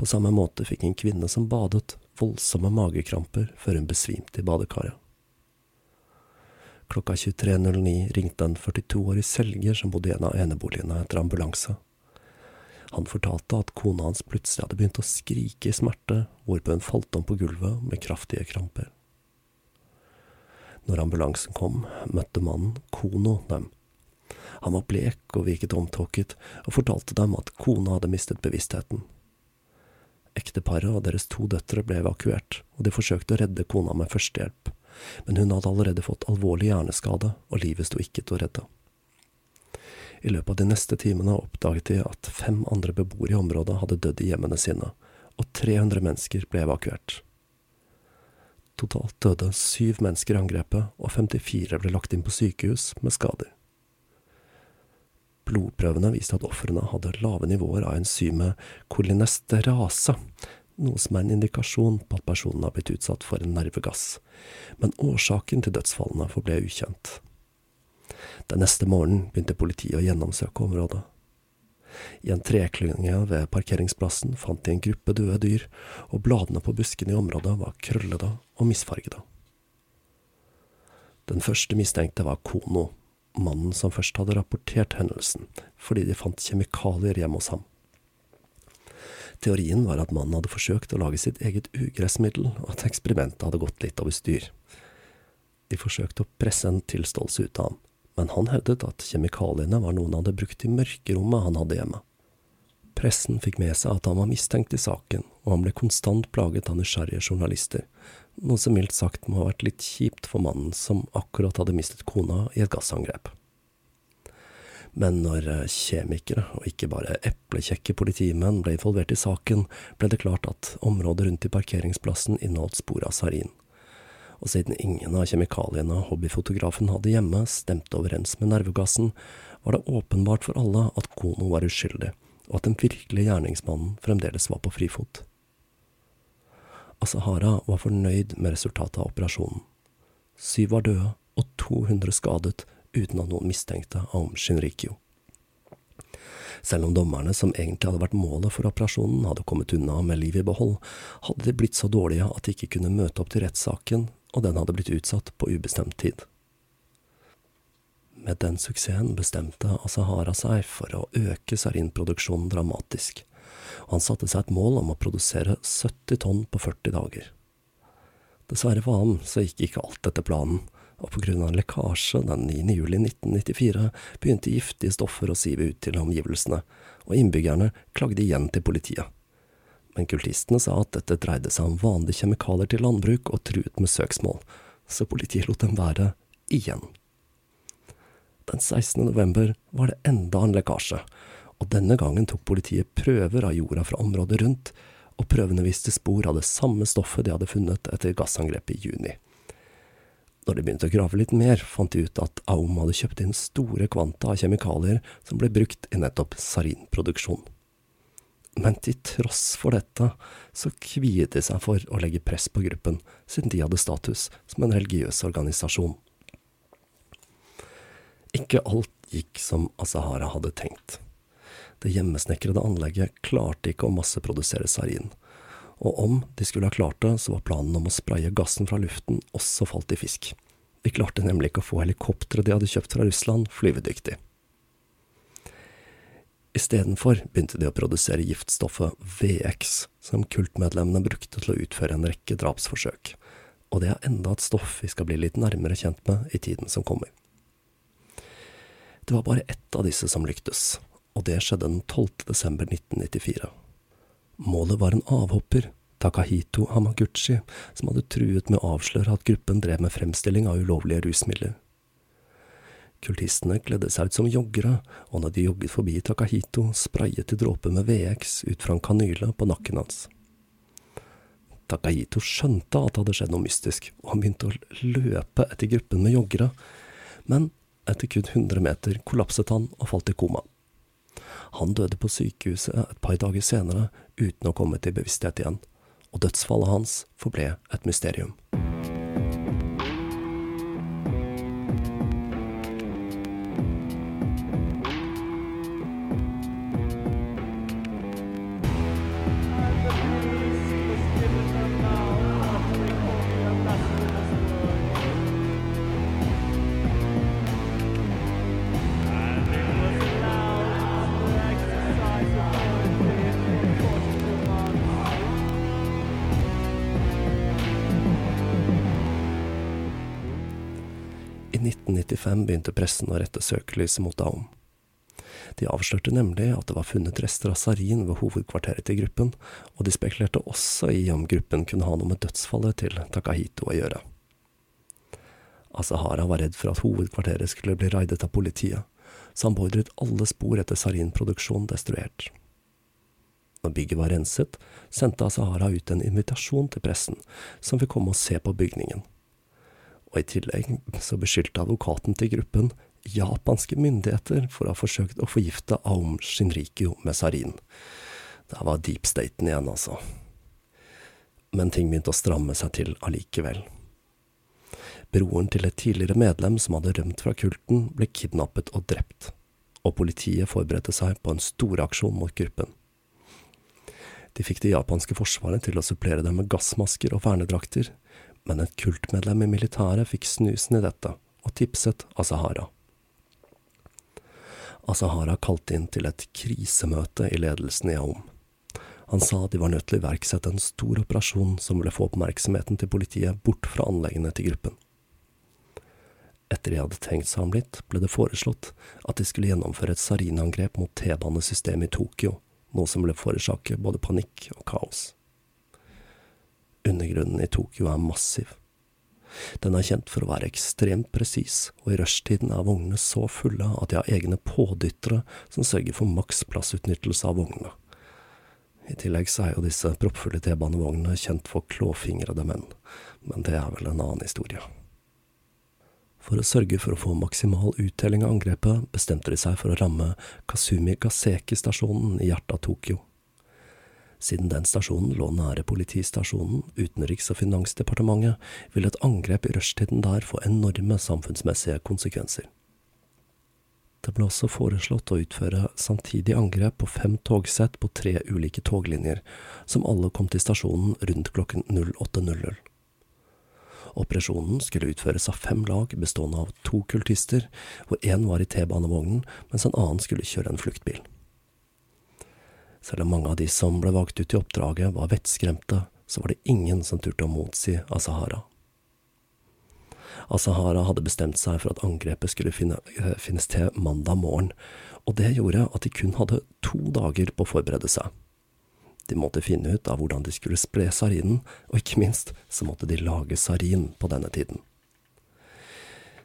På samme måte fikk en kvinne som badet, voldsomme magekramper før hun besvimte i badekaret. Klokka 23.09 ringte en 42-årig selger som bodde i en av eneboligene, etter ambulanse. Han fortalte at kona hans plutselig hadde begynt å skrike i smerte, hvorpå hun falt om på gulvet med kraftige kramper. Når ambulansen kom, møtte mannen Kono dem. Han var blek og virket omtåket, og fortalte dem at kona hadde mistet bevisstheten. Ekteparet og deres to døtre ble evakuert, og de forsøkte å redde kona med førstehjelp, men hun hadde allerede fått alvorlig hjerneskade, og livet sto ikke til å redde. I løpet av de neste timene oppdaget de at fem andre beboere i området hadde dødd i hjemmene sine, og 300 mennesker ble evakuert. Totalt døde syv mennesker i angrepet, og 54 ble lagt inn på sykehus med skader. Blodprøvene viste at ofrene hadde lave nivåer av enzymet kolinesterase, noe som er en indikasjon på at personen har blitt utsatt for en nervegass, men årsaken til dødsfallene forble ukjent. Den neste morgenen begynte politiet å gjennomsøke området. I en treklynge ved parkeringsplassen fant de en gruppe døde dyr, og bladene på buskene i området var krøllede og misfargede. Den første mistenkte var Kono, mannen som først hadde rapportert hendelsen, fordi de fant kjemikalier hjemme hos ham. Teorien var at mannen hadde forsøkt å lage sitt eget ugressmiddel, og at eksperimentet hadde gått litt over styr. De forsøkte å presse en tilståelse ut av ham, men han hevdet at kjemikaliene var noe han hadde brukt i mørkerommet han hadde hjemme. Pressen fikk med seg at han var mistenkt i saken, og han ble konstant plaget av nysgjerrige journalister, noe som mildt sagt må ha vært litt kjipt for mannen som akkurat hadde mistet kona i et gassangrep. Men når eh, kjemikere, og ikke bare eplekjekke politimenn, ble involvert i saken, ble det klart at området rundt i parkeringsplassen inneholdt spor av sarin og siden ingen av kjemikaliene hobbyfotografen hadde hjemme stemte overens med nervegassen, var det åpenbart for alle at Kono var uskyldig, og at den virkelige gjerningsmannen fremdeles var på frifot. Asahara var fornøyd med resultatet av operasjonen. Syv var døde og 200 skadet uten at noen mistenkte Aum Shinrikyo. Selv om dommerne som egentlig hadde vært målet for operasjonen, hadde kommet unna med livet i behold, hadde de blitt så dårlige at de ikke kunne møte opp til rettssaken og den hadde blitt utsatt på ubestemt tid. Med den suksessen bestemte Asahara seg for å øke sarinproduksjonen dramatisk, og han satte seg et mål om å produsere 70 tonn på 40 dager. Dessverre for ham så gikk ikke alt etter planen, og på grunn av en lekkasje den 9. juli 1994 begynte giftige stoffer å sive ut til omgivelsene, og innbyggerne klagde igjen til politiet men kultistene sa at dette dreide seg om vanlige kjemikalier til landbruk og truet med søksmål, så politiet lot dem være igjen. Den 16. november var det enda en lekkasje, og denne gangen tok politiet prøver av jorda fra området rundt, og prøvene viste spor av det samme stoffet de hadde funnet etter gassangrepet i juni. Når de begynte å grave litt mer, fant de ut at Aum hadde kjøpt inn store kvanta av kjemikalier som ble brukt i nettopp sarinproduksjon men til tross for dette så kviet de seg for å legge press på gruppen, siden de hadde status som en religiøs organisasjon. Ikke alt gikk som Asahara hadde tenkt. Det hjemmesnekrede anlegget klarte ikke å masseprodusere sarin, og om de skulle ha klart det, så var planen om å spraye gassen fra luften også falt i fisk. De klarte nemlig ikke å få helikopteret de hadde kjøpt fra Russland, flyvedyktig. Istedenfor begynte de å produsere giftstoffet VX, som kultmedlemmene brukte til å utføre en rekke drapsforsøk, og det er enda et stoff vi skal bli litt nærmere kjent med i tiden som kommer. Det var bare ett av disse som lyktes, og det skjedde den 12. desember 1994. Målet var en avhopper, Takahito Hamaguchi, som hadde truet med å avsløre at gruppen drev med fremstilling av ulovlige rusmidler. Kultistene kledde seg ut som joggere, og når de jogget forbi Takahito, sprayet de dråper med VX ut fra en kanyle på nakken hans. Takahito skjønte at det hadde skjedd noe mystisk, og han begynte å løpe etter gruppen med joggere, men etter kun 100 meter kollapset han og falt i koma. Han døde på sykehuset et par dager senere uten å komme til bevissthet igjen, og dødsfallet hans forble et mysterium. 1995 begynte pressen å rette søkelyset mot Daum. De avslørte nemlig at det var funnet rester av sarin ved hovedkvarteret til gruppen, og de spekulerte også i om gruppen kunne ha noe med dødsfallet til Takahito å gjøre. Asahara var redd for at hovedkvarteret skulle bli raidet av politiet, så han beordret alle spor etter sarinproduksjon destruert. Når bygget var renset, sendte Asahara ut en invitasjon til pressen, som fikk komme og se på bygningen og i tillegg så beskyldte advokaten til gruppen japanske myndigheter for å ha forsøkt å forgifte Aum Shinrikyo med sarin. Det var deep staten igjen, altså. Men ting begynte å stramme seg til allikevel. Broren til et tidligere medlem som hadde rømt fra kulten, ble kidnappet og drept, og politiet forberedte seg på en storaksjon mot gruppen. De fikk det japanske forsvaret til å supplere dem med gassmasker og vernedrakter, men et kultmedlem i militæret fikk snusen i dette, og tipset Asahara. Asahara kalte inn til et krisemøte i ledelsen i Aum. Han sa de var nødt til å iverksette en stor operasjon som ville få oppmerksomheten til politiet bort fra anleggene til gruppen. Etter de hadde tenkt seg om litt, ble det foreslått at de skulle gjennomføre et sarinangrep mot T-banesystemet i Tokyo, noe som ble forårsake både panikk og kaos. Undergrunnen i Tokyo er massiv. Den er kjent for å være ekstremt presis, og i rushtiden er vognene så fulle at de har egne pådyttere som sørger for maks plassutnyttelse av vognene. I tillegg så er jo disse proppfulle T-banevognene kjent for klåfingrede menn, men det er vel en annen historie. For å sørge for å få maksimal uttelling av angrepet, bestemte de seg for å ramme Kasumi Gaseki-stasjonen i hjertet av Tokyo. Siden den stasjonen lå nære politistasjonen, utenriks- og finansdepartementet, ville et angrep i rushtiden der få enorme samfunnsmessige konsekvenser. Det ble også foreslått å utføre samtidig angrep på fem togsett på tre ulike toglinjer, som alle kom til stasjonen rundt klokken 08.00. Operasjonen skulle utføres av fem lag bestående av to kultister, hvor én var i T-banevognen, mens en annen skulle kjøre en fluktbil. Selv om mange av de som ble valgt ut i oppdraget var vettskremte, så var det ingen som turte å motsi Asahara. Asahara hadde bestemt seg for at angrepet skulle finne, finne finnes til mandag morgen, og det gjorde at de kun hadde to dager på å forberede seg. De måtte finne ut av hvordan de skulle spre sarinen, og ikke minst så måtte de lage sarin på denne tiden.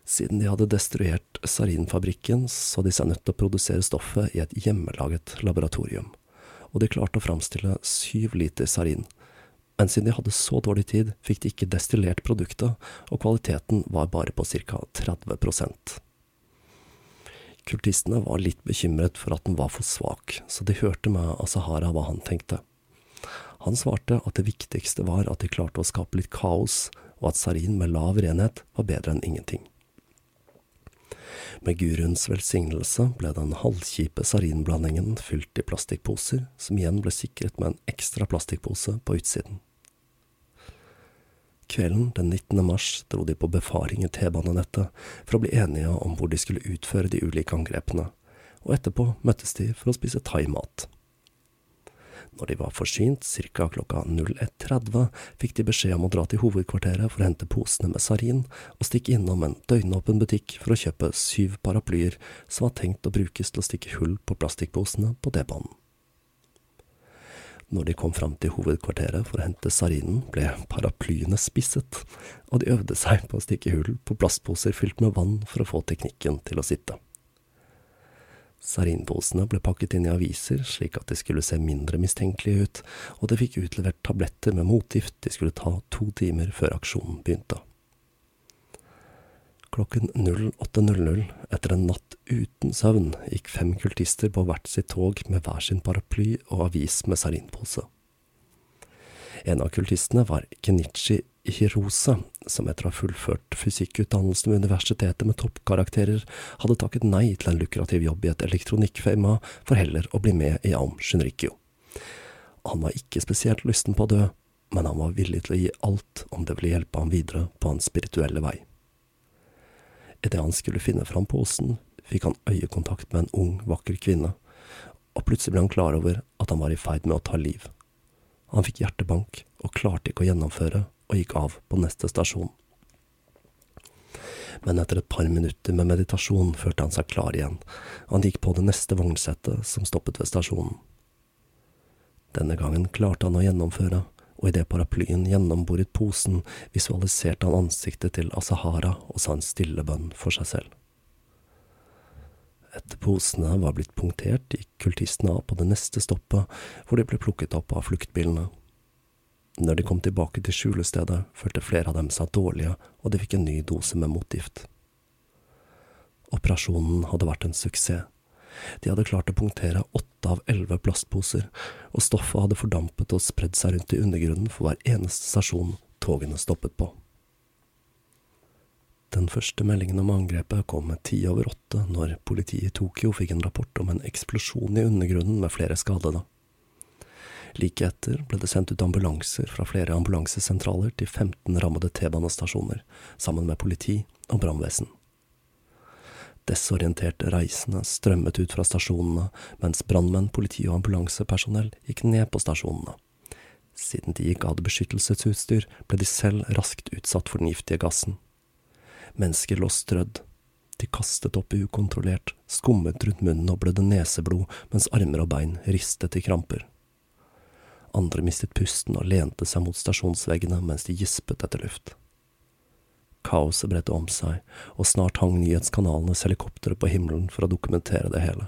Siden de hadde destruert sarinfabrikken, så de seg nødt til å produsere stoffet i et hjemmelaget laboratorium og de klarte å framstille syv liter sarin. Men siden de hadde så dårlig tid, fikk de ikke destillert produktet, og kvaliteten var bare på ca. 30% Kultistene var litt bekymret for at den var for svak, så de hørte med Asahara hva han tenkte. Han svarte at det viktigste var at de klarte å skape litt kaos, og at sarin med lav renhet var bedre enn ingenting. Med guruens velsignelse ble den halvkjipe sarinblandingen fylt i plastikkposer, som igjen ble sikret med en ekstra plastikkpose på utsiden. Kvelden den 19. mars dro de på befaring i T-banenettet for å bli enige om hvor de skulle utføre de ulike angrepene, og etterpå møttes de for å spise thaimat. Når de var forsynt, ca. klokka 01.30, fikk de beskjed om å dra til hovedkvarteret for å hente posene med sarin, og stikke innom en døgnåpen butikk for å kjøpe syv paraplyer som var tenkt å brukes til å stikke hull på plastikkposene på D-banen. Når de kom fram til hovedkvarteret for å hente sarinen, ble paraplyene spisset, og de øvde seg på å stikke hull på plastposer fylt med vann for å få teknikken til å sitte. Sarinposene ble pakket inn i aviser slik at de skulle se mindre mistenkelige ut, og de fikk utlevert tabletter med motgift de skulle ta to timer før aksjonen begynte. Klokken 08.00, etter en natt uten søvn, gikk fem kultister på hvert sitt tog med hver sin paraply og avis med sarinpose. En av kultistene var Kenichi Hirose, som etter å ha fullført fysikkutdannelsen ved universitetet med toppkarakterer, hadde takket nei til en lukrativ jobb i et elektronikkfirma for heller å bli med i Aum Shinrikyo. Han var ikke spesielt lysten på å dø, men han var villig til å gi alt om det ville hjelpe ham videre på hans spirituelle vei. Idet han skulle finne fram posen, fikk han øyekontakt med en ung, vakker kvinne, og plutselig ble han klar over at han var i ferd med å ta liv. Han fikk hjertebank og klarte ikke å gjennomføre, og gikk av på neste stasjon. Men etter et par minutter med meditasjon følte han seg klar igjen, og han gikk på det neste vognsettet som stoppet ved stasjonen. Denne gangen klarte han å gjennomføre, og idet paraplyen gjennomboret posen, visualiserte han ansiktet til Asahara og sa en stille bønn for seg selv. Etter posene var blitt punktert, gikk kultistene av på det neste stoppet, hvor de ble plukket opp av fluktbilene. Når de kom tilbake til skjulestedet, følte flere av dem seg dårlige, og de fikk en ny dose med motgift. Operasjonen hadde vært en suksess. De hadde klart å punktere åtte av elleve plastposer, og stoffet hadde fordampet og spredd seg rundt i undergrunnen for hver eneste stasjon togene stoppet på. Den første meldingen om angrepet kom med ti over åtte når politiet i Tokyo fikk en rapport om en eksplosjon i undergrunnen med flere skadede. Like etter ble det sendt ut ambulanser fra flere ambulansesentraler til 15 rammede T-banestasjoner, sammen med politi og brannvesen. Desorienterte reisende strømmet ut fra stasjonene, mens brannmenn, politi og ambulansepersonell gikk ned på stasjonene. Siden de ikke hadde beskyttelsesutstyr, ble de selv raskt utsatt for den giftige gassen. Mennesker lå strødd. De kastet opp ukontrollert, skummet rundt munnen og blødde neseblod, mens armer og bein ristet i kramper. Andre mistet pusten og lente seg mot stasjonsveggene mens de gispet etter luft. Kaoset bredte om seg, og snart hang nyhetskanalenes helikoptre på himmelen for å dokumentere det hele.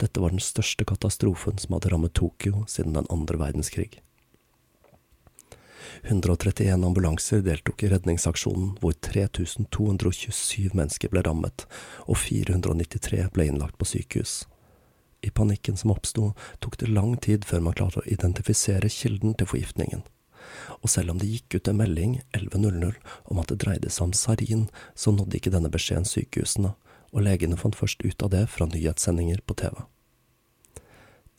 Dette var den største katastrofen som hadde rammet Tokyo siden den andre verdenskrig. 131 ambulanser deltok i redningsaksjonen, hvor 3227 mennesker ble rammet, og 493 ble innlagt på sykehus. I panikken som oppsto, tok det lang tid før man klarte å identifisere kilden til forgiftningen og selv om det gikk ut en melding 11.00 om at det dreide seg om sarin, så nådde ikke denne beskjeden sykehusene, og legene fant først ut av det fra nyhetssendinger på TV.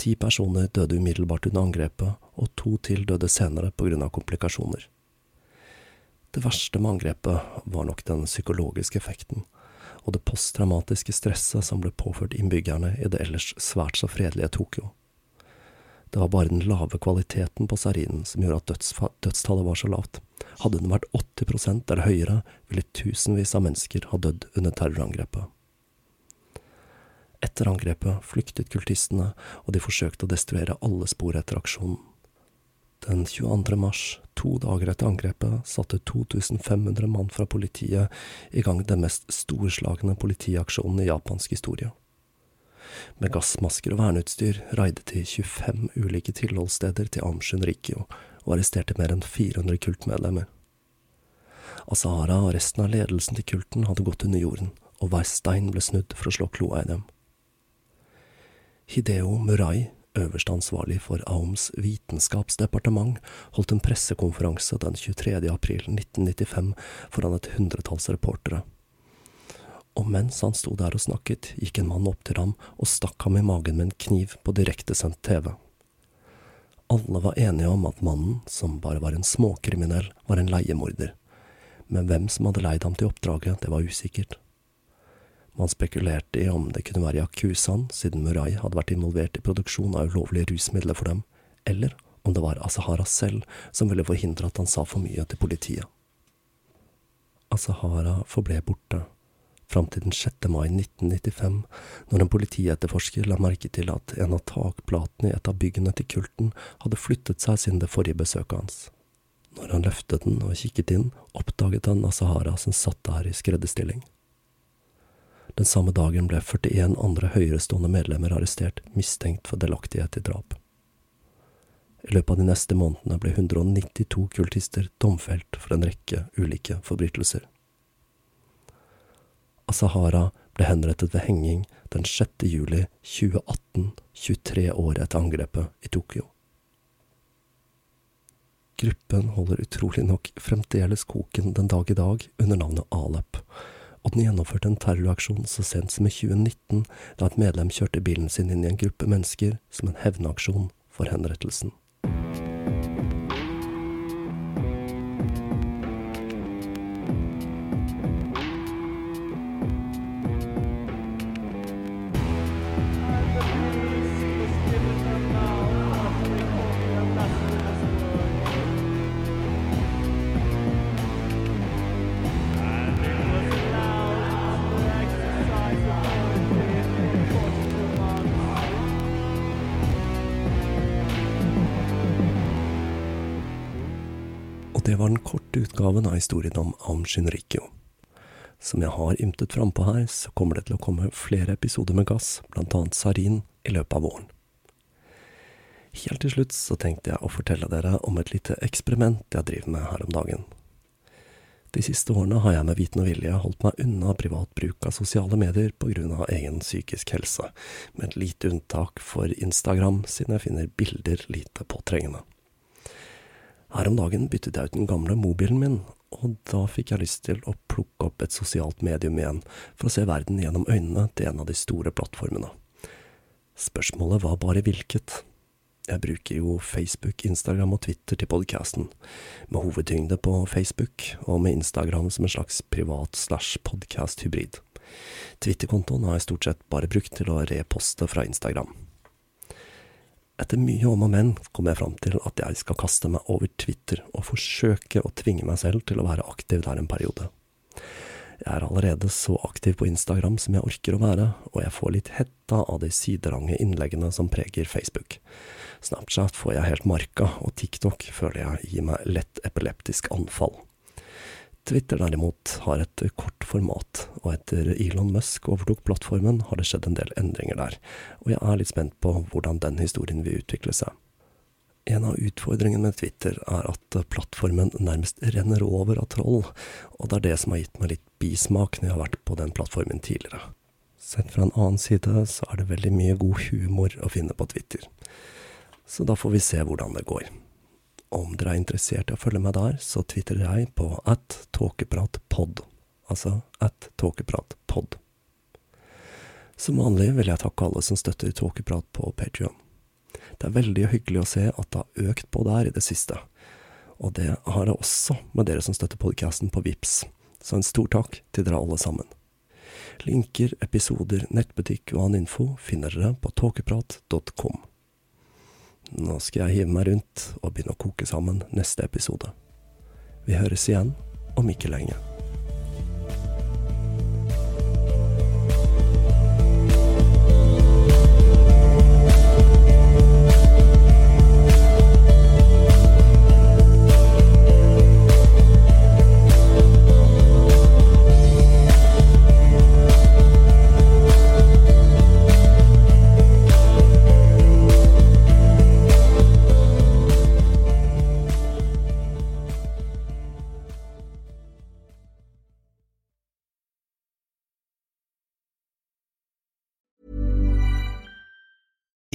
Ti personer døde umiddelbart under angrepet, og to til døde senere av komplikasjoner. Det verste med angrepet var nok den psykologiske effekten, og det posttraumatiske stresset som ble påført innbyggerne i det ellers svært så fredelige Tokyo. Det var bare den lave kvaliteten på sarinen som gjorde at dødstallet var så lavt. Hadde den vært 80% eller høyere, ville tusenvis av mennesker ha dødd under terrorangrepet. Etter angrepet flyktet kultistene, og de forsøkte å destruere alle spor etter aksjonen. Den 22. mars, to dager etter angrepet, satte 2500 mann fra politiet i gang den mest storslagne politiaksjonen i japansk historie. Med gassmasker og verneutstyr raidet de 25 ulike tilholdssteder til Amshun Rikyo og arresterte mer enn 400 kultmedlemmer. Asahara og resten av ledelsen til kulten hadde gått under jorden, og hver stein ble snudd for å slå kloa i dem. Hideo Murai, øverste ansvarlig for Aums vitenskapsdepartement, holdt en pressekonferanse den 23. april 1995 foran et hundretalls reportere og mens han sto der og snakket, gikk en mann opp til ham og stakk ham i magen med en kniv på direktesendt TV. Alle var enige om at mannen, som bare var en småkriminell, var en leiemorder, men hvem som hadde leid ham til oppdraget, det var usikkert. Man spekulerte i om det kunne være Yakuzaen, siden Murai hadde vært involvert i produksjon av ulovlige rusmidler for dem, eller om det var Asahara selv som ville forhindre at han sa for mye til politiet. Asahara forble borte fram til den 6. mai 1995, når en politietterforsker la merke til at en av takplatene i et av byggene til kulten hadde flyttet seg siden det forrige besøket hans. Når han løftet den og kikket inn, oppdaget han Asahara som satt der i skredderstilling. Den samme dagen ble 41 andre høyerestående medlemmer arrestert, mistenkt for delaktighet i drap. I løpet av de neste månedene ble 192 kultister domfelt for en rekke ulike forbrytelser. Asahara ble henrettet ved henging den 6. juli 2018, 23 år etter angrepet i Tokyo. Gruppen holder utrolig nok fremdeles koken den dag i dag under navnet Alep, og den gjennomførte en terroraksjon så sent som i 2019, da et medlem kjørte bilen sin inn i en gruppe mennesker som en hevnaksjon for henrettelsen. Historien om Aum Shinrikyo. Som jeg har ymtet frampå her, så kommer det til å komme flere episoder med gass, blant annet Sarin, i løpet av våren. Helt til slutt så tenkte jeg å fortelle dere om et lite eksperiment jeg driver med her om dagen. De siste årene har jeg med viten og vilje holdt meg unna privat bruk av sosiale medier av egen psykisk helse, med et lite unntak for Instagram, siden jeg finner bilder lite påtrengende. Her om dagen byttet jeg ut den gamle mobilen min, og da fikk jeg lyst til å plukke opp et sosialt medium igjen, for å se verden gjennom øynene til en av de store plattformene. Spørsmålet var bare hvilket. Jeg bruker jo Facebook, Instagram og Twitter til podcasten, med hovedtyngde på Facebook, og med Instagram som en slags privat slash podcast-hybrid. Twitter-kontoen har jeg stort sett bare brukt til å reposte fra Instagram. Etter mye om og men kom jeg fram til at jeg skal kaste meg over Twitter og forsøke å tvinge meg selv til å være aktiv der en periode. Jeg er allerede så aktiv på Instagram som jeg orker å være, og jeg får litt hetta av de siderange innleggene som preger Facebook. Snapchat får jeg helt marka, og TikTok føler jeg gir meg lett epileptisk anfall. Twitter derimot har et kort format, og etter Elon Musk overtok plattformen, har det skjedd en del endringer der, og jeg er litt spent på hvordan den historien vil utvikle seg. En av utfordringene med Twitter er at plattformen nærmest renner over av troll, og det er det som har gitt meg litt bismak når jeg har vært på den plattformen tidligere. Sett fra en annen side så er det veldig mye god humor å finne på Twitter. Så da får vi se hvordan det går. Om dere er interessert i å følge meg der, så twitterer jeg på at tåkepratpod. Altså at tåkepratpod. Som vanlig vil jeg takke alle som støtter Tåkeprat på Patrion. Det er veldig hyggelig å se at det har økt på der i det siste. Og det har det også med dere som støtter podkasten på VIPS. Så en stor takk til dere alle sammen. Linker, episoder, nettbutikk og annen info finner dere på tåkeprat.com. Nå skal jeg hive meg rundt og begynne å koke sammen neste episode. Vi høres igjen om ikke lenge.